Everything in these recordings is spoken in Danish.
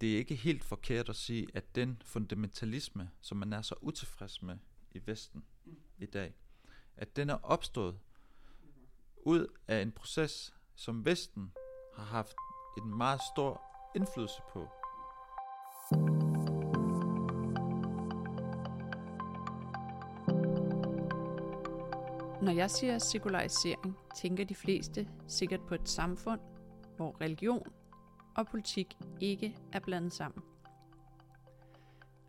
det er ikke helt forkert at sige, at den fundamentalisme, som man er så utilfreds med i Vesten i dag, at den er opstået ud af en proces, som Vesten har haft en meget stor indflydelse på. Når jeg siger sekularisering, tænker de fleste sikkert på et samfund, hvor religion og politik ikke er blandet sammen.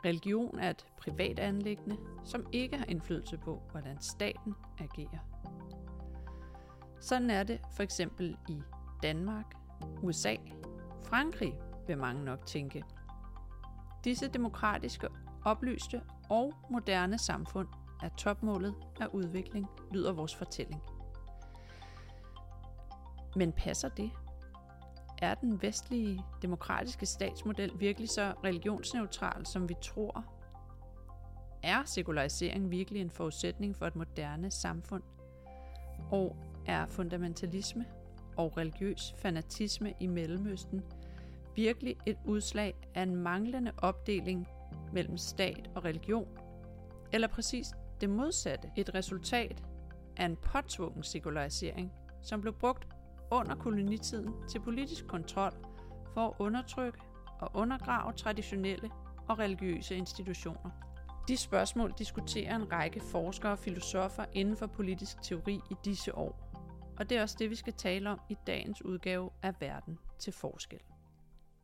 Religion er et privat anlæggende, som ikke har indflydelse på, hvordan staten agerer. Sådan er det for eksempel i Danmark, USA, Frankrig vil mange nok tænke. Disse demokratiske, oplyste og moderne samfund er topmålet af udvikling, lyder vores fortælling. Men passer det? Er den vestlige demokratiske statsmodel virkelig så religionsneutral, som vi tror? Er sekularisering virkelig en forudsætning for et moderne samfund? Og er fundamentalisme og religiøs fanatisme i Mellemøsten virkelig et udslag af en manglende opdeling mellem stat og religion? Eller præcis det modsatte, et resultat af en påtvungen sekularisering, som blev brugt under kolonitiden til politisk kontrol for at undertrykke og undergrave traditionelle og religiøse institutioner. De spørgsmål diskuterer en række forskere og filosofer inden for politisk teori i disse år. Og det er også det, vi skal tale om i dagens udgave af Verden til forskel.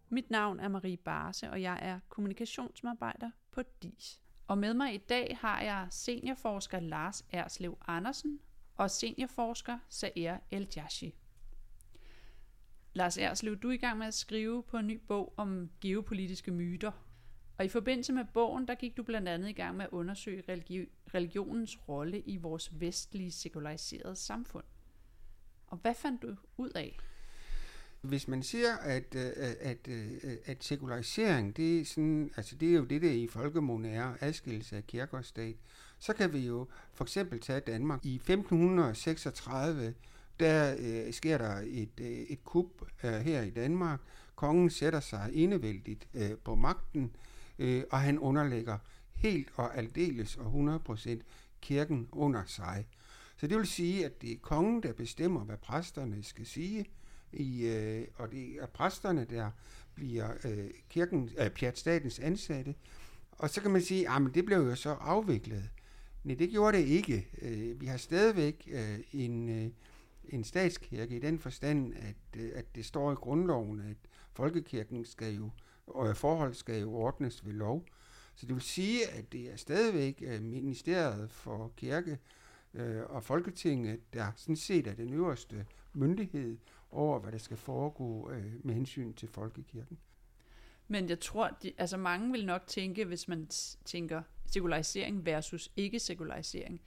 Mit navn er Marie Barse, og jeg er kommunikationsmedarbejder på DIS. Og med mig i dag har jeg seniorforsker Lars Erslev Andersen og seniorforsker Saer El Jashi. Lars Erslev, du er i gang med at skrive på en ny bog om geopolitiske myter. Og i forbindelse med bogen, der gik du blandt andet i gang med at undersøge religi- religionens rolle i vores vestlige sekulariserede samfund. Og hvad fandt du ud af? Hvis man siger, at, øh, at, at, at sekularisering, det er, sådan, altså det er jo det, der i folkemunde er adskillelse af kirke og stat, så kan vi jo for eksempel tage Danmark. I 1536, der øh, sker der et, øh, et kup øh, her i Danmark. Kongen sætter sig indevældigt øh, på magten, øh, og han underlægger helt og aldeles og 100% kirken under sig. Så det vil sige, at det er kongen, der bestemmer, hvad præsterne skal sige, i, øh, og det er præsterne, der bliver øh, kirken, øh, statens ansatte. Og så kan man sige, at det blev jo så afviklet. Nej, det gjorde det ikke. Øh, vi har stadigvæk øh, en, øh, en statskirke i den forstand, at, øh, at det står i grundloven, at folkekirken skal jo, og forhold skal jo ordnes ved lov. Så det vil sige, at det er stadigvæk øh, ministeriet for kirke øh, og Folketinget, der sådan set er den øverste myndighed over, hvad der skal foregå med hensyn til folkekirken. Men jeg tror, de, altså mange vil nok tænke, hvis man tænker sekularisering versus ikke-sekularisering,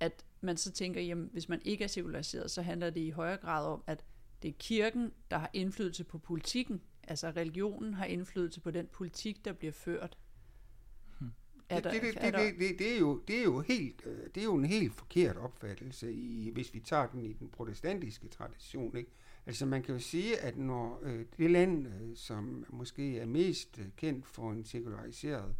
at man så tænker, jamen hvis man ikke er sekulariseret, så handler det i højere grad om, at det er kirken, der har indflydelse på politikken. Altså religionen har indflydelse på den politik, der bliver ført. Det, det, det, det, det, det, det, er jo, det, er jo helt, øh, det er jo en helt forkert opfattelse, i, hvis vi tager den i den protestantiske tradition. Ikke? Altså man kan jo sige, at når øh, det land, øh, som måske er mest øh, kendt for en sekulariseret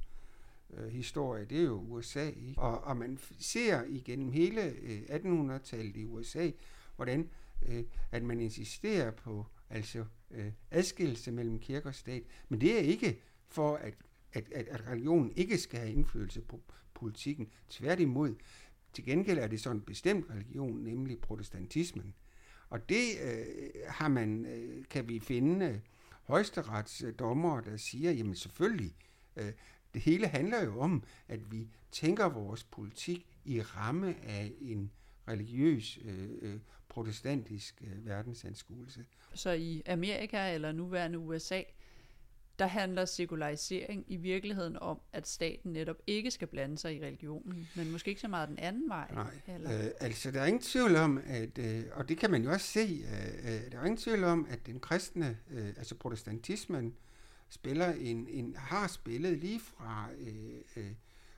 øh, historie, det er jo USA. Ikke? Og, og man ser igennem hele øh, 1800-tallet i USA, hvordan øh, at man insisterer på altså øh, adskillelse mellem kirke og stat. Men det er ikke for at at, at, at religionen ikke skal have indflydelse på politikken. Tværtimod, til gengæld er det sådan en bestemt religion, nemlig protestantismen. Og det øh, har man, øh, kan vi finde øh, højesteretsdommere, der siger, jamen selvfølgelig, øh, det hele handler jo om, at vi tænker vores politik i ramme af en religiøs øh, øh protestantisk øh, verdensanskuelse. Så i Amerika eller nuværende USA, der handler sekularisering i virkeligheden om, at staten netop ikke skal blande sig i religionen, men måske ikke så meget den anden vej. Nej, eller? Øh, altså der er ingen tvivl om, at, øh, og det kan man jo også se, øh, øh, der er ingen tvivl om, at den kristne, øh, altså protestantismen, spiller en, en, har spillet lige fra øh, øh,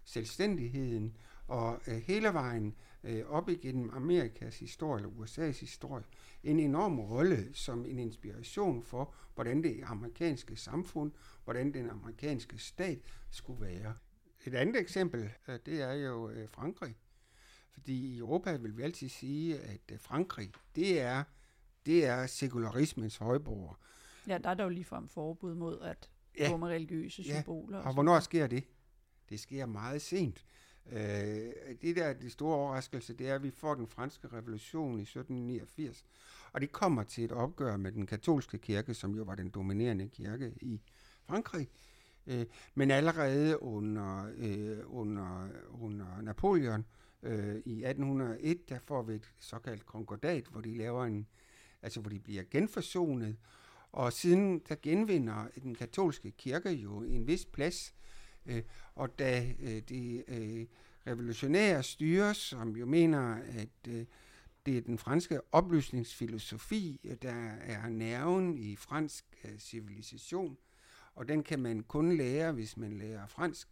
selvstændigheden og øh, hele vejen øh, op igennem Amerikas historie, eller USA's historie, en enorm rolle som en inspiration for, hvordan det amerikanske samfund, hvordan den amerikanske stat skulle være. Et andet eksempel, øh, det er jo øh, Frankrig. Fordi i Europa vil vi altid sige, at øh, Frankrig, det er, det er sekularismens højborg. Ja, der er der jo ligefrem forbud mod at Ja. gå med religiøse Ja, symboler. Og sådan hvornår sker det? Det sker meget sent. Øh, det der det store overraskelse, det er, at vi får den franske revolution i 1789, og det kommer til et opgør med den katolske kirke, som jo var den dominerende kirke i Frankrig. Øh, men allerede under, øh, under, under Napoleon øh, i 1801, der får vi et såkaldt konkordat, hvor de laver en, altså hvor de bliver genforsonet, og siden der genvinder den katolske kirke jo en vis plads, øh, og da øh, det øh, revolutionære styre, som jo mener, at øh, det er den franske oplysningsfilosofi, øh, der er nerven i fransk øh, civilisation, og den kan man kun lære, hvis man lærer fransk,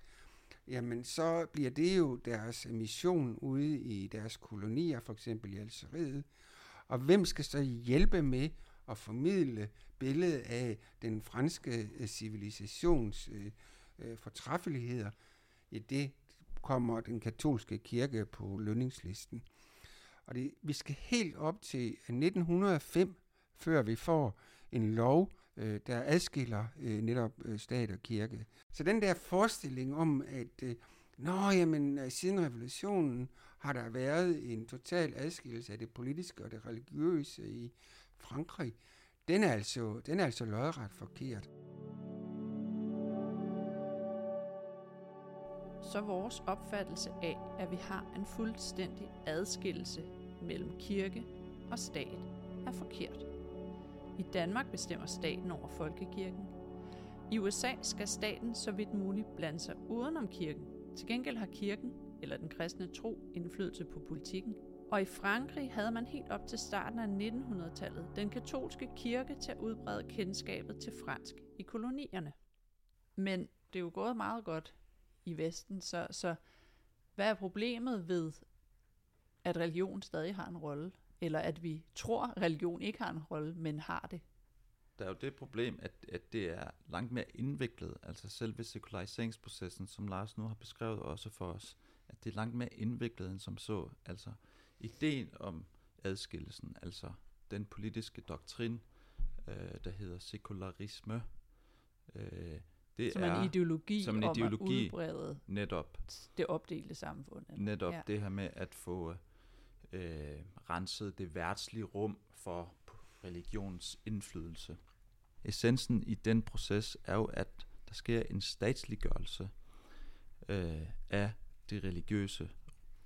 jamen så bliver det jo deres mission ude i deres kolonier, for eksempel i Algeriet. Og hvem skal så hjælpe med at formidle billedet af den franske øh, civilisations øh, øh, fortræffeligheder? Ja, det kommer den katolske kirke på lønningslisten. Og det, vi skal helt op til 1905, før vi får en lov, øh, der adskiller øh, netop øh, stat og kirke. Så den der forestilling om, at øh, Nå, jamen, øh, siden revolutionen har der været en total adskillelse af det politiske og det religiøse i Frankrig. Den er altså, den er altså lodret forkert. Så vores opfattelse af, at vi har en fuldstændig adskillelse mellem kirke og stat, er forkert. I Danmark bestemmer staten over folkekirken. I USA skal staten så vidt muligt blande sig udenom kirken. Til gengæld har kirken, eller den kristne tro, indflydelse på politikken. Og i Frankrig havde man helt op til starten af 1900-tallet den katolske kirke til at udbrede kendskabet til fransk i kolonierne. Men det er jo gået meget godt i Vesten, så, så hvad er problemet ved, at religion stadig har en rolle? Eller at vi tror, at religion ikke har en rolle, men har det? Der er jo det problem, at, at det er langt mere indviklet, altså selve sekulariseringsprocessen, som Lars nu har beskrevet også for os, at det er langt mere indviklet end som så. Altså ideen om adskillelsen, altså den politiske doktrin, øh, der hedder sekularisme, øh, det Som er en ideologi som en om ideologi. at udbrede netop det opdelte samfund. eller- netop ja. det her med at få øh, renset det værtslige rum for religions indflydelse. Essensen i den proces er jo, at der sker en statsliggørelse øh, af det religiøse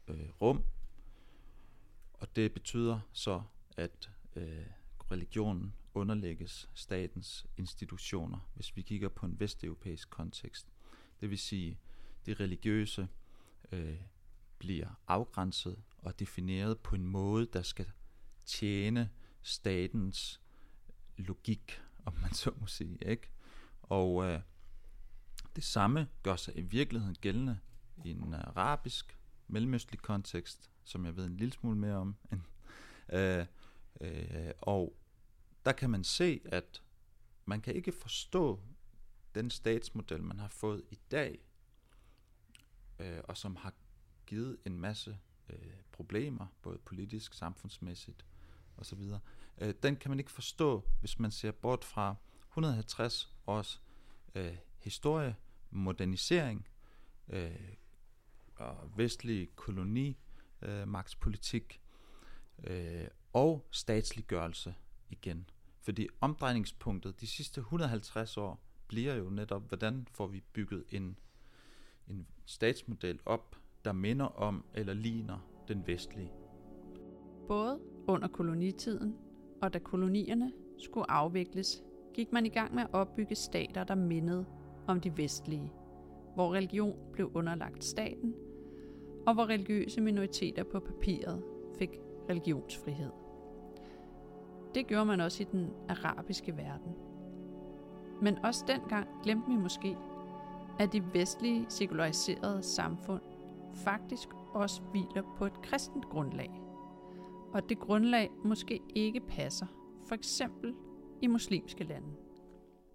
øh, rum, og det betyder så, at øh, religionen underlægges statens institutioner, hvis vi kigger på en vesteuropæisk kontekst. Det vil sige, det religiøse øh, bliver afgrænset og defineret på en måde, der skal tjene statens logik, om man så må sige. Ikke? Og øh, det samme gør sig i virkeligheden gældende i en øh, arabisk, mellemøstlig kontekst, som jeg ved en lille smule mere om. Øh, øh, og der kan man se, at man kan ikke forstå den statsmodel, man har fået i dag, øh, og som har givet en masse øh, problemer, både politisk, samfundsmæssigt osv. Øh, den kan man ikke forstå, hvis man ser bort fra 150 års øh, historie, modernisering øh, og vestlig koloni, øh, magtspolitik øh, og statsliggørelse igen. Fordi omdrejningspunktet de sidste 150 år bliver jo netop, hvordan får vi bygget en, en statsmodel op, der minder om eller ligner den vestlige. Både under kolonitiden og da kolonierne skulle afvikles, gik man i gang med at opbygge stater, der mindede om de vestlige, hvor religion blev underlagt staten, og hvor religiøse minoriteter på papiret fik religionsfrihed. Det gjorde man også i den arabiske verden. Men også dengang glemte vi måske, at de vestlige sekulariserede samfund faktisk også hviler på et kristent grundlag, og det grundlag måske ikke passer, for eksempel i muslimske lande.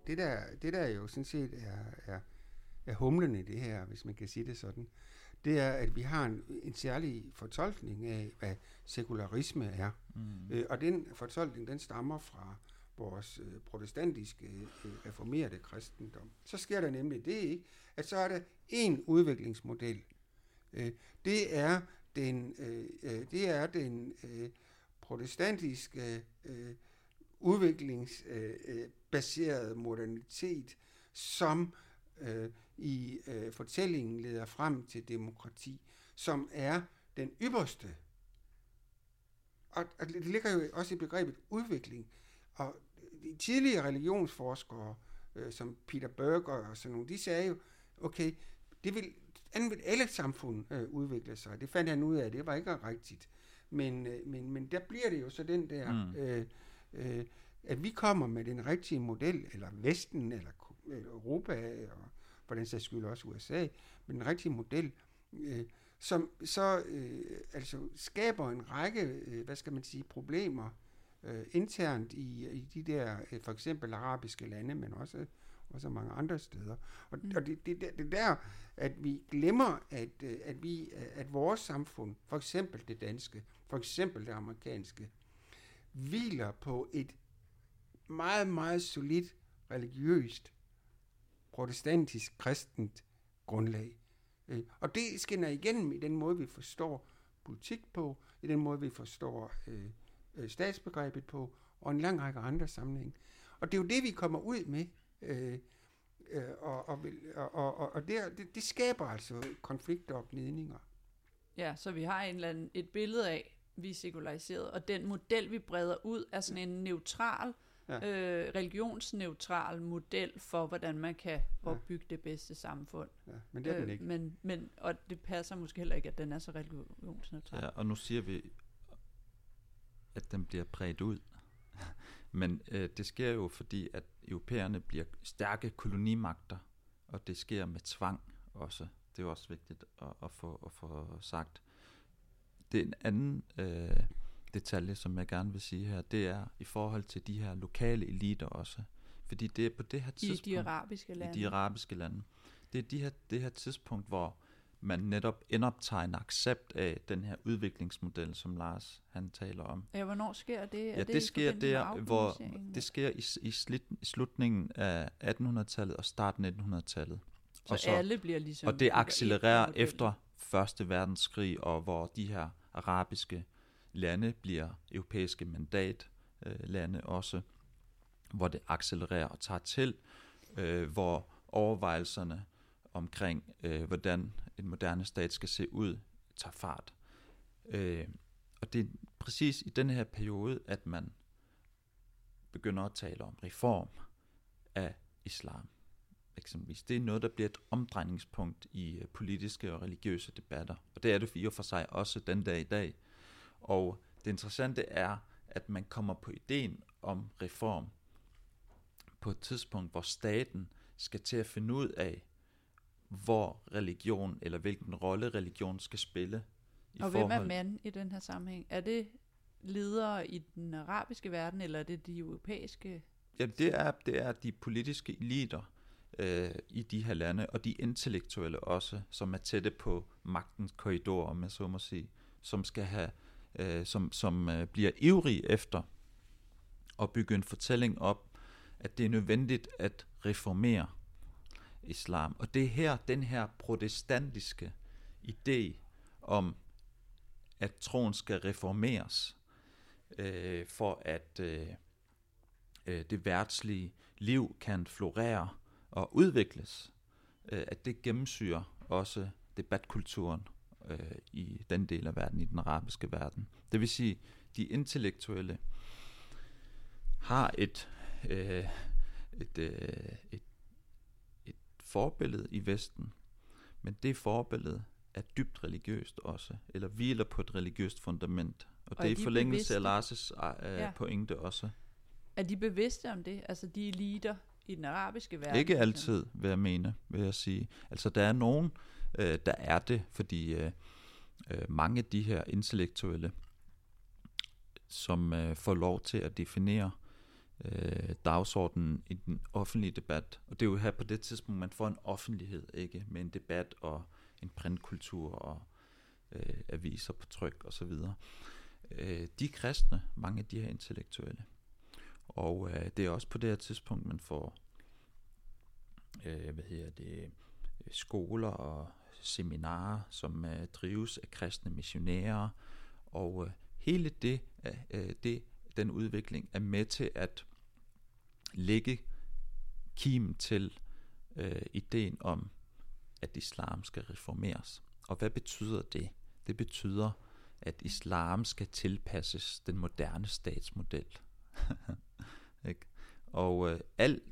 Det der, det der jo sådan set er, er, er humlen i det her, hvis man kan sige det sådan, det er, at vi har en, en særlig fortolkning af, hvad sekularisme er. Mm. Øh, og den fortolkning, den stammer fra vores øh, protestantiske øh, reformerede kristendom. Så sker der nemlig det ikke, at så er der en udviklingsmodel. Øh, det er den, øh, øh, det er den øh, protestantiske øh, udviklingsbaserede øh, modernitet, som øh, i øh, fortællingen leder frem til demokrati, som er den ypperste. Og, og det ligger jo også i begrebet udvikling. Og de tidligere religionsforskere, øh, som Peter Berger og sådan nogle, de sagde jo, okay, det vil, andet vil alle samfund øh, udvikle sig. Det fandt han ud af, det var ikke rigtigt. Men, øh, men, men der bliver det jo så den der, mm. øh, øh, at vi kommer med den rigtige model, eller Vesten, eller Europa, og for den sags skyld også USA, med den rigtige model, øh, som så øh, altså skaber en række, øh, hvad skal man sige, problemer øh, internt i, i de der, øh, for eksempel arabiske lande, men også også mange andre steder. Og, mm. og det, det, det, det der, at vi glemmer, at, øh, at, vi, at vores samfund, for eksempel det danske, for eksempel det amerikanske, hviler på et meget, meget solidt religiøst, protestantisk, kristent grundlag. Øh, og det skinner igennem i den måde, vi forstår politik på, i den måde, vi forstår øh, øh statsbegrebet på, og en lang række andre sammenhæng. Og det er jo det, vi kommer ud med. Øh, øh, og, og, og, og, og det, det, det skaber altså konflikter og gnidninger. Ja, så vi har en eller anden, et billede af, vi er sekulariseret, og den model, vi breder ud, er sådan en neutral, ja. øh, religionsneutral model for, hvordan man kan opbygge ja. det bedste samfund. Ja, men det er den øh, ikke. Men, men, og det passer måske heller ikke, at den er så religionsneutral. Ja, og nu siger vi, at den bliver bredt ud. Men øh, det sker jo, fordi at europæerne bliver stærke kolonimagter, og det sker med tvang også. Det er jo også vigtigt at, at, få, at få sagt. Det er en anden øh, detalje, som jeg gerne vil sige her, det er i forhold til de her lokale eliter også. Fordi det er på det her tidspunkt... I de arabiske lande. I de arabiske lande. Det er de her, det her tidspunkt, hvor man netop indoptager en accept af den her udviklingsmodel, som Lars han taler om. Ja, hvornår sker det? Er ja, det, det sker der, hvor det sker i, i, slit, i slutningen af 1800-tallet og starten af 1900-tallet. Så, og så alle bliver ligesom... Og det accelererer efter Første Verdenskrig, og hvor de her arabiske lande bliver europæiske mandatlande øh, også, hvor det accelererer og tager til, øh, hvor overvejelserne omkring, øh, hvordan en moderne stat skal se ud, tager fart. Øh, og det er præcis i den her periode, at man begynder at tale om reform af islam. Eksempelvis. Det er noget, der bliver et omdrejningspunkt i øh, politiske og religiøse debatter. Og det er det for i og for sig også den dag i dag. Og det interessante er, at man kommer på ideen om reform på et tidspunkt, hvor staten skal til at finde ud af, hvor religion, eller hvilken rolle religion skal spille. I og forhold... hvem er mand i den her sammenhæng? Er det ledere i den arabiske verden, eller er det de europæiske? Ja, det er, det er de politiske eliter øh, i de her lande, og de intellektuelle også, som er tætte på magtens korridor, om jeg så må sige, som skal have, øh, som, som øh, bliver ivrige efter at bygge en fortælling op, at det er nødvendigt at reformere islam. Og det er her, den her protestantiske idé om, at troen skal reformeres, øh, for at øh, øh, det værtslige liv kan florere og udvikles, øh, at det gennemsyrer også debatkulturen øh, i den del af verden, i den arabiske verden. Det vil sige, de intellektuelle har et, øh, et, øh, et forbillede i Vesten, men det forbillede er dybt religiøst også, eller hviler på et religiøst fundament. Og, og det er i forlængelse af Lars' ja. pointe også. Er de bevidste om det? Altså de eliter i den arabiske verden? Ikke altid, vil jeg mene, vil jeg sige. Altså der er nogen, øh, øh, der er det, fordi øh, øh, mange af de her intellektuelle, som øh, får lov til at definere øh, dagsordenen i den offentlige debat. Og det er jo her på det tidspunkt, man får en offentlighed, ikke med en debat og en printkultur og øh, aviser på tryk osv. Øh, de er kristne, mange af de her intellektuelle. Og øh, det er også på det her tidspunkt, man får øh, hvad hedder det, skoler og seminarer, som øh, drives af kristne missionærer. Og øh, hele det, øh, det, den udvikling er med til at lægge kim til øh, ideen om, at islam skal reformeres. Og hvad betyder det? Det betyder, at islam skal tilpasses den moderne statsmodel. ikke? Og øh, alt,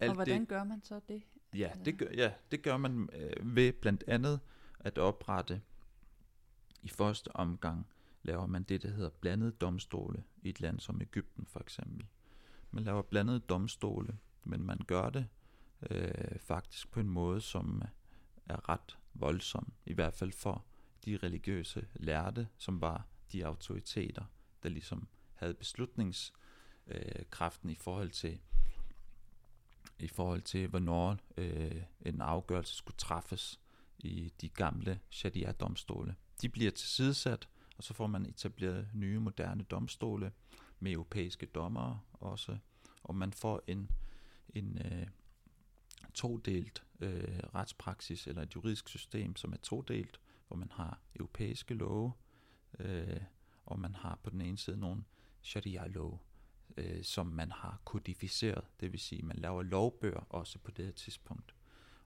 alt og hvordan det, gør man så det? Ja, det gør, ja, det gør man øh, ved blandt andet at oprette i første omgang laver man det, der hedder blandede domstole i et land som Ægypten for eksempel. Man laver blandede domstole, men man gør det øh, faktisk på en måde, som er ret voldsom, i hvert fald for de religiøse lærte, som var de autoriteter, der ligesom havde beslutningskraften øh, i forhold til i forhold til, hvornår øh, en afgørelse skulle træffes i de gamle sharia-domstole. De bliver tilsidesat, og så får man etableret nye, moderne domstole med europæiske dommere også, og man får en, en øh, todelt øh, retspraksis, eller et juridisk system, som er todelt, hvor man har europæiske love, øh, og man har på den ene side nogle sharia-love, øh, som man har kodificeret, det vil sige, man laver lovbøger også på det her tidspunkt.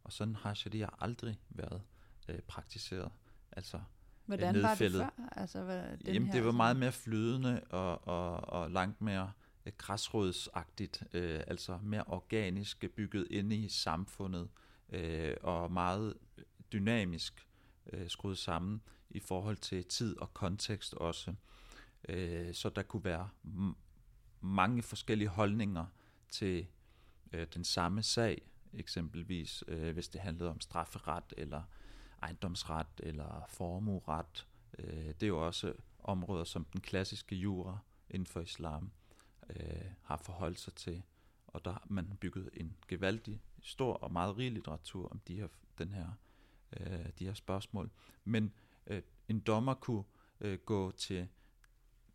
Og sådan har sharia aldrig været øh, praktiseret. Altså Hvordan var det før? Altså, hvad, den Jamen, her, det var meget mere flydende og, og, og langt mere øh, græsrodsagtigt, øh, altså mere organisk bygget ind i samfundet øh, og meget dynamisk øh, skruet sammen i forhold til tid og kontekst også. Øh, så der kunne være mange forskellige holdninger til øh, den samme sag, eksempelvis øh, hvis det handlede om strafferet eller ejendomsret eller formueret. Øh, det er jo også områder, som den klassiske jura inden for islam øh, har forholdt sig til. Og der har man bygget en gevaldig, stor og meget rig litteratur om de her, den her, øh, de her spørgsmål. Men øh, en dommer kunne øh, gå til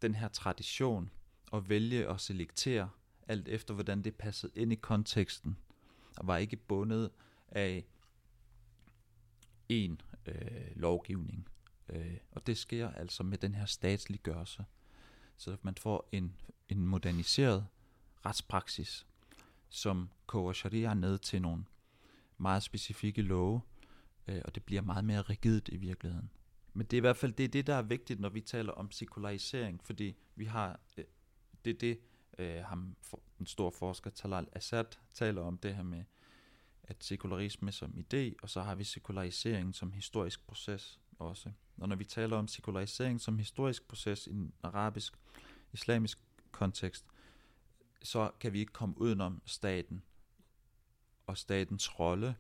den her tradition og vælge og selektere alt efter, hvordan det passede ind i konteksten, og var ikke bundet af en øh, lovgivning. Øh, og det sker altså med den her statsliggørelse. Så man får en, en moderniseret retspraksis, som koger sharia ned til nogle meget specifikke love, øh, og det bliver meget mere rigidt i virkeligheden. Men det er i hvert fald det, er det der er vigtigt, når vi taler om sekularisering, fordi vi har øh, det er det, øh, ham, den store forsker Talal Assad taler om, det her med, at sekularisme som idé, og så har vi sekularisering som historisk proces også. Og når vi taler om sekularisering som historisk proces i en arabisk, islamisk kontekst, så kan vi ikke komme udenom staten og statens rolle,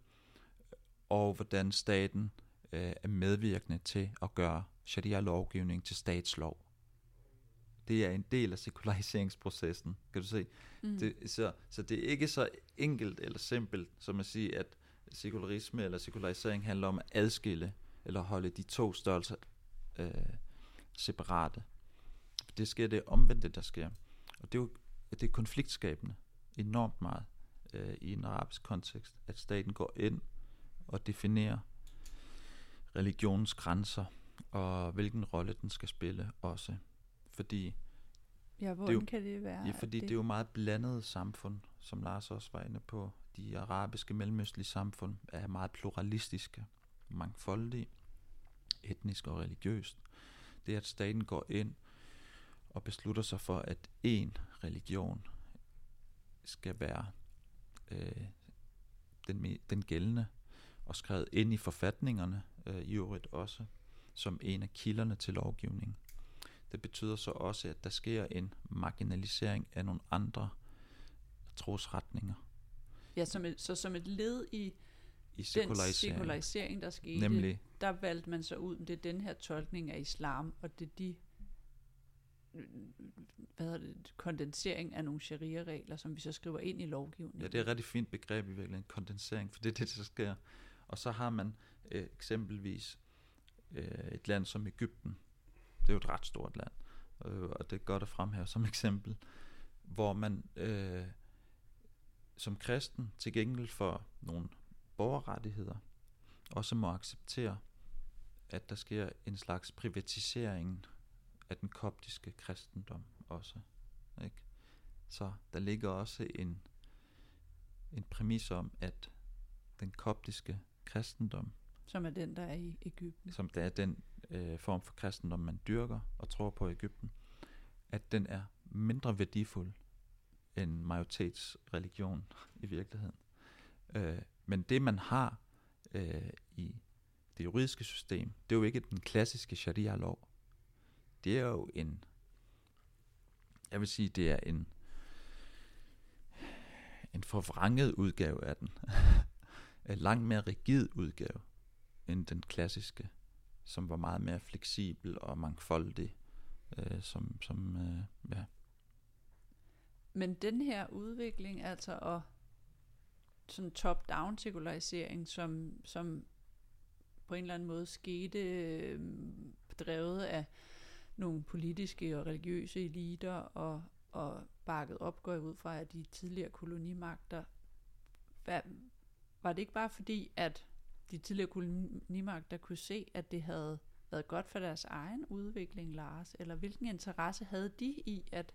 og hvordan staten øh, er medvirkende til at gøre sharia-lovgivning til statslov det er en del af sekulariseringsprocessen, kan du se. Mm. Det, så, så det er ikke så enkelt eller simpelt, som at sige, at sekularisme eller sekularisering handler om at adskille eller holde de to størrelser øh, separate. Det sker det omvendte, der sker. Og det er jo det er konfliktskabende enormt meget øh, i en arabisk kontekst, at staten går ind og definerer religionens grænser, og hvilken rolle den skal spille også fordi Ja, hvordan det jo, kan det være? Ja, fordi det? det er jo meget blandet samfund, som Lars også var inde på. De arabiske, mellemøstlige samfund er meget pluralistiske, mangfoldige, etnisk og religiøst. Det at staten går ind og beslutter sig for, at én religion skal være øh, den, den gældende, og skrevet ind i forfatningerne øh, i øvrigt også, som en af kilderne til lovgivningen. Det betyder så også, at der sker en marginalisering af nogle andre trosretninger. Ja, som et, så som et led i, i Den sekularisering. sekularisering, der skete, Nemlig, der valgte man så ud, det er den her tolkning af islam, og det er de hvad hedder det, kondensering af nogle sharia-regler, som vi så skriver ind i lovgivningen. ja, det er et rigtig fint begreb i virkeligheden, kondensering, for det er det, der sker. Og så har man øh, eksempelvis øh, et land som Ægypten. Det er jo et ret stort land, øh, og det er godt at fremhæve som eksempel, hvor man øh, som kristen til gengæld for nogle borgerrettigheder også må acceptere, at der sker en slags privatisering af den koptiske kristendom også. Ikke? Så der ligger også en, en præmis om, at den koptiske kristendom, Som er den, der er i Ægypten. som der er den øh, form for kristendom, man dyrker og tror på i Ægypten, at den er mindre værdifuld end majoritetsreligion i virkeligheden. Øh, men det, man har øh, i det juridiske system, det er jo ikke den klassiske sharia-lov. Det er jo en, jeg vil sige, det er en, en forvrænget udgave af den. en langt mere rigid udgave end den klassiske, som var meget mere fleksibel og mangfoldig. Øh, som, som øh, ja. Men den her udvikling, altså og sådan top-down sekularisering, som, som på en eller anden måde skete øh, drevet af nogle politiske og religiøse eliter og, og bakket op, går jeg ud fra, at de tidligere kolonimagter. Hvad, var det ikke bare fordi, at de tidligere kolonimagter kunne se, at det havde været godt for deres egen udvikling, Lars? Eller hvilken interesse havde de i at,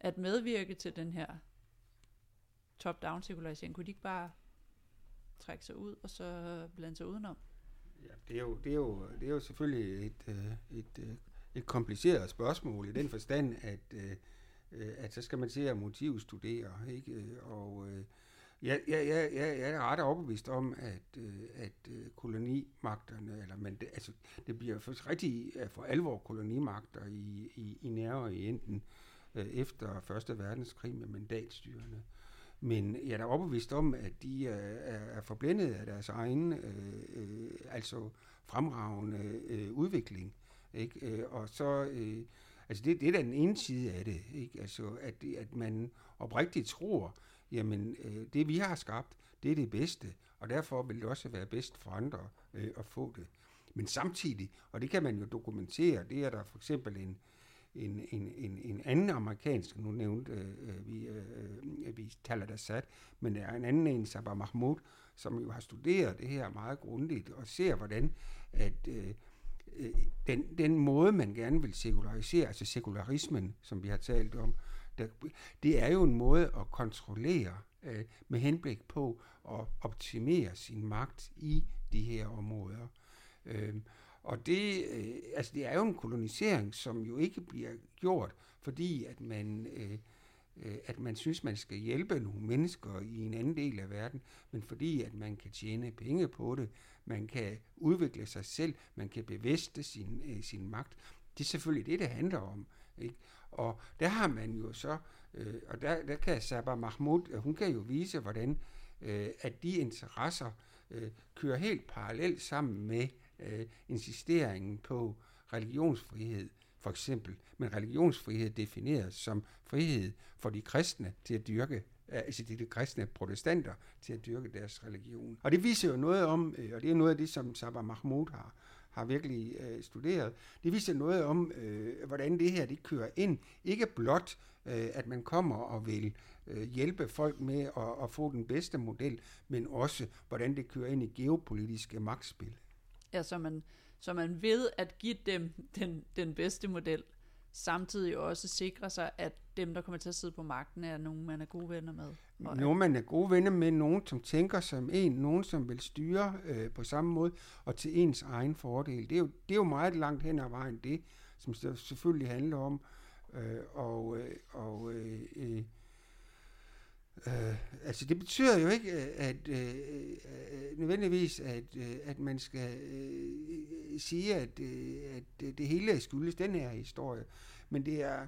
at medvirke til den her top-down sekularisering? Kunne de ikke bare trække sig ud og så blande sig udenom? Ja, det, er jo, det, er jo, det er jo selvfølgelig et, øh, et, øh, et kompliceret spørgsmål i den forstand, at, øh, at så skal man se at motivstudere. Ikke? Og øh, jeg, jeg, jeg, jeg, jeg er ret overbevist om, at, øh, at øh, kolonimagterne, eller men det, altså, det bliver for, rigtig for alvor kolonimagter i, i, i Nære og i Enten øh, efter Første Verdenskrig med mandatstyrene. Men jeg er da overbevist om, at de er, er, forblændet af deres egen øh, altså fremragende øh, udvikling. Ikke? Og så, øh, altså det, det er da den ene side af det, ikke? Altså, at, at man oprigtigt tror, jamen øh, det vi har skabt, det er det bedste, og derfor vil det også være bedst for andre øh, at få det. Men samtidig, og det kan man jo dokumentere, det er der for eksempel en, en, en, en, en anden amerikansk, nu nævnte øh, øh vi, øh, øh, vi taler der sat, men der er en anden en, Sabah Mahmoud, som jo har studeret det her meget grundigt, og ser, hvordan at øh, øh, den, den måde, man gerne vil sekularisere, altså sekularismen, som vi har talt om, der, det er jo en måde at kontrollere øh, med henblik på at optimere sin magt i de her områder. Øh, og det, øh, altså det er jo en kolonisering, som jo ikke bliver gjort, fordi at man, øh, øh, at man synes, man skal hjælpe nogle mennesker i en anden del af verden, men fordi at man kan tjene penge på det, man kan udvikle sig selv, man kan bevidste sin, øh, sin magt. Det er selvfølgelig det, det handler om. Ikke? Og der har man jo så, øh, og der, der kan Sabah Mahmoud, øh, hun kan jo vise, hvordan øh, at de interesser øh, kører helt parallelt sammen med øh, insisteringen på religionsfrihed, for eksempel. Men religionsfrihed defineres som frihed for de kristne til at dyrke øh, altså de, de kristne protestanter til at dyrke deres religion. Og det viser jo noget om, øh, og det er noget af det, som Sabah Mahmoud har, har virkelig øh, studeret, det viser noget om, øh, hvordan det her det kører ind. Ikke blot, øh, at man kommer og vil øh, hjælpe folk med at, at få den bedste model, men også, hvordan det kører ind i geopolitiske magtspil. Ja, så man, så man ved at give dem den, den bedste model, samtidig også sikre sig, at dem, der kommer til at sidde på magten, er nogen, man er gode venner med. Og Nogen, man er gode venner med, nogen, som tænker som en, nogen, som vil styre øh, på samme måde, og til ens egen fordel. Det er jo, det er jo meget langt hen ad vejen, det, som selvfølgelig handler om. Øh, og øh, og øh, øh, øh, altså det betyder jo ikke, øh, at øh, øh, øh, nødvendigvis, at, øh, at man skal øh, sige, at, øh, at det det hele skyldes den her historie. Men det er,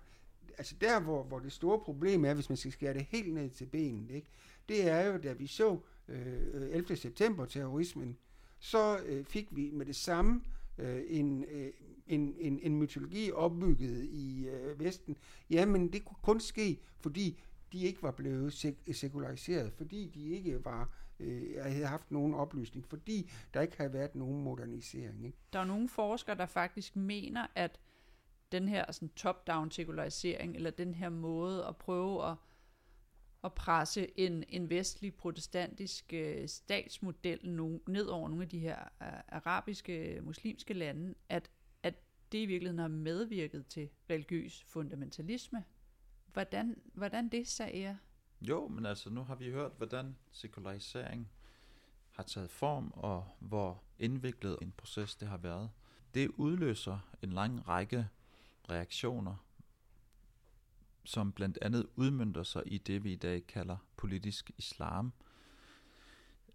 altså der, hvor, hvor det store problem er, hvis man skal skære det helt ned til benet, ikke? det er jo, da vi så øh, 11. september terrorismen, så øh, fik vi med det samme øh, en, øh, en, en, en mytologi opbygget i øh, Vesten. Jamen, det kunne kun ske, fordi de ikke var blevet sek- sekulariseret, fordi de ikke var øh, havde haft nogen oplysning, fordi der ikke havde været nogen modernisering. Ikke? Der er nogle forskere, der faktisk mener, at den her sådan top-down sekularisering, eller den her måde at prøve at, at presse en, en vestlig protestantisk øh, statsmodel no, ned over nogle af de her øh, arabiske, muslimske lande, at, at det i virkeligheden har medvirket til religiøs fundamentalisme. Hvordan, hvordan det, sagde jeg? Jo, men altså nu har vi hørt, hvordan sekularisering har taget form, og hvor indviklet en proces det har været. Det udløser en lang række reaktioner, som blandt andet udmyndter sig i det, vi i dag kalder politisk islam,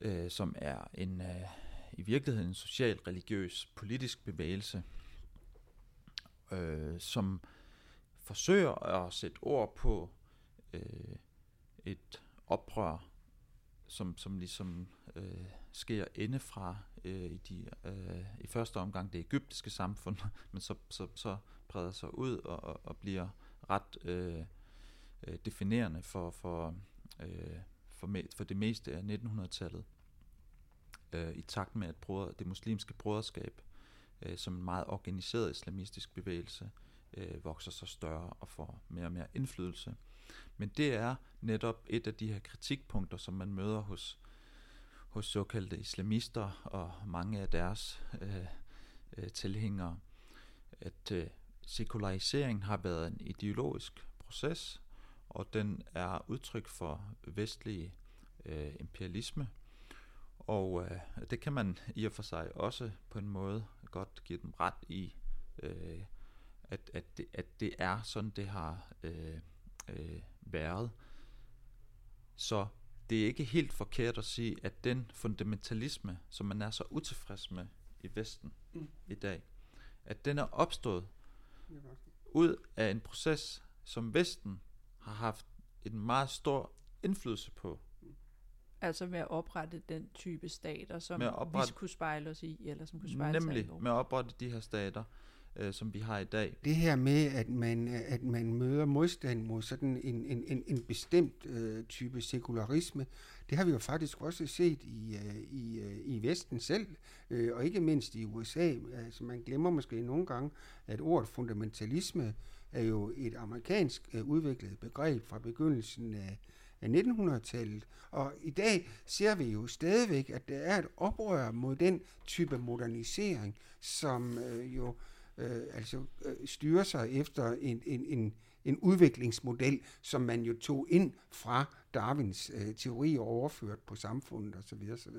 øh, som er en øh, i virkeligheden en social-religiøs politisk bevægelse, øh, som forsøger at sætte ord på øh, et oprør, som, som ligesom øh, sker indefra øh, i, de, øh, i første omgang det egyptiske samfund, men så, så, så breder sig ud og, og, og bliver ret øh, øh, definerende for, for, øh, for, me, for det meste af 1900-tallet, øh, i takt med at broder, det muslimske broderskab, øh, som en meget organiseret islamistisk bevægelse, øh, vokser sig større og får mere og mere indflydelse. Men det er netop et af de her kritikpunkter, som man møder hos, hos såkaldte islamister og mange af deres øh, øh, tilhængere, at øh, sekulariseringen har været en ideologisk proces, og den er udtryk for vestlig øh, imperialisme. Og øh, det kan man i og for sig også på en måde godt give dem ret i, øh, at, at, det, at det er sådan, det har øh, øh, været. Så det er ikke helt forkert at sige, at den fundamentalisme, som man er så utilfreds med i Vesten mm. i dag, at den er opstået ud af en proces, som Vesten har haft en meget stor indflydelse på. Altså med at oprette den type stater, som oprette, vi kunne spejle os i, eller som kunne spejle Nemlig med at oprette de her stater, øh, som vi har i dag. Det her med, at man, øh, at man møder modstand mod sådan en, en, en, en bestemt øh, type sekularisme, det har vi jo faktisk også set i, øh, i, øh, i Vesten selv, øh, og ikke mindst i USA. Altså, man glemmer måske nogle gange, at ordet fundamentalisme er jo et amerikansk øh, udviklet begreb fra begyndelsen af, af 1900-tallet. Og i dag ser vi jo stadigvæk, at der er et oprør mod den type modernisering, som øh, jo øh, øh, altså øh, styre sig efter en, en, en, en udviklingsmodel, som man jo tog ind fra Darwins øh, teori og overført på samfundet osv. osv.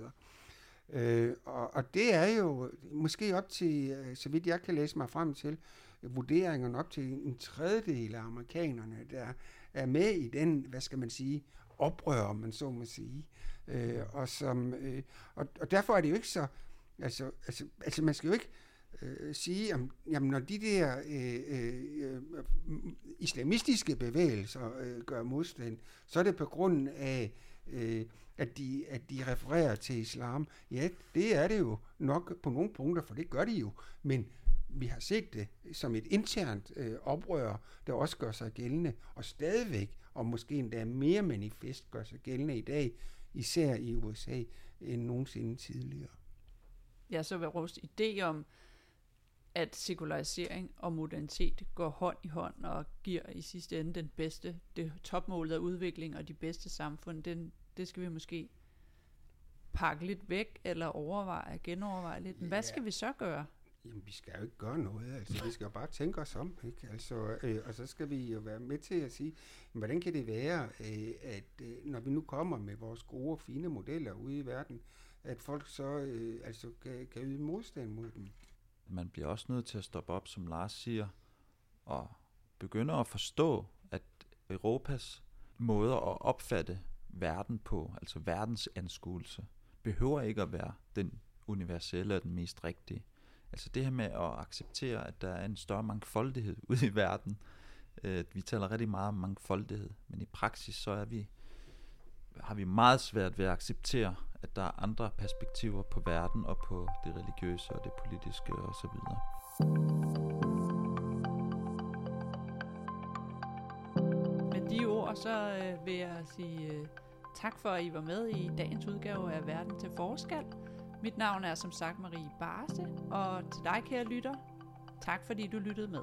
Øh, og, og det er jo måske op til, øh, så vidt jeg kan læse mig frem til, vurderingerne op til en tredjedel af amerikanerne, der er med i den, hvad skal man sige, oprør, man så må sige. Øh, og, som, øh, og, og derfor er det jo ikke så, altså, altså, altså man skal jo ikke øh, Øh, sige, om, jamen når de der øh, øh, øh, islamistiske bevægelser øh, gør modstand, så er det på grund af, øh, at, de, at de refererer til islam. Ja, det er det jo nok på nogle punkter, for det gør de jo, men vi har set det som et internt øh, oprør, der også gør sig gældende, og stadigvæk, og måske endda mere manifest, gør sig gældende i dag, især i USA, end nogensinde tidligere. Ja, så vil vores idé om, at sekularisering og modernitet går hånd i hånd og giver i sidste ende den bedste, det topmålet af udvikling og de bedste samfund, den, det skal vi måske pakke lidt væk, eller overveje, genoverveje lidt. Men ja. hvad skal vi så gøre? Jamen, vi skal jo ikke gøre noget. Altså, vi skal jo bare tænke os om. Ikke? Altså, øh, og så skal vi jo være med til at sige, hvordan kan det være, øh, at øh, når vi nu kommer med vores gode og fine modeller ude i verden, at folk så øh, altså, kan, kan yde modstand mod dem. Man bliver også nødt til at stoppe op, som Lars siger, og begynde at forstå, at Europas måder at opfatte verden på, altså verdens anskuelse, behøver ikke at være den universelle og den mest rigtige. Altså det her med at acceptere, at der er en større mangfoldighed ude i verden. Øh, vi taler rigtig meget om mangfoldighed, men i praksis så er vi, har vi meget svært ved at acceptere, at der er andre perspektiver på verden og på det religiøse og det politiske osv. Med de ord, så øh, vil jeg sige øh, tak for, at I var med i dagens udgave af Verden til Forskel. Mit navn er som sagt Marie Barse, og til dig, kære lytter, tak fordi du lyttede med.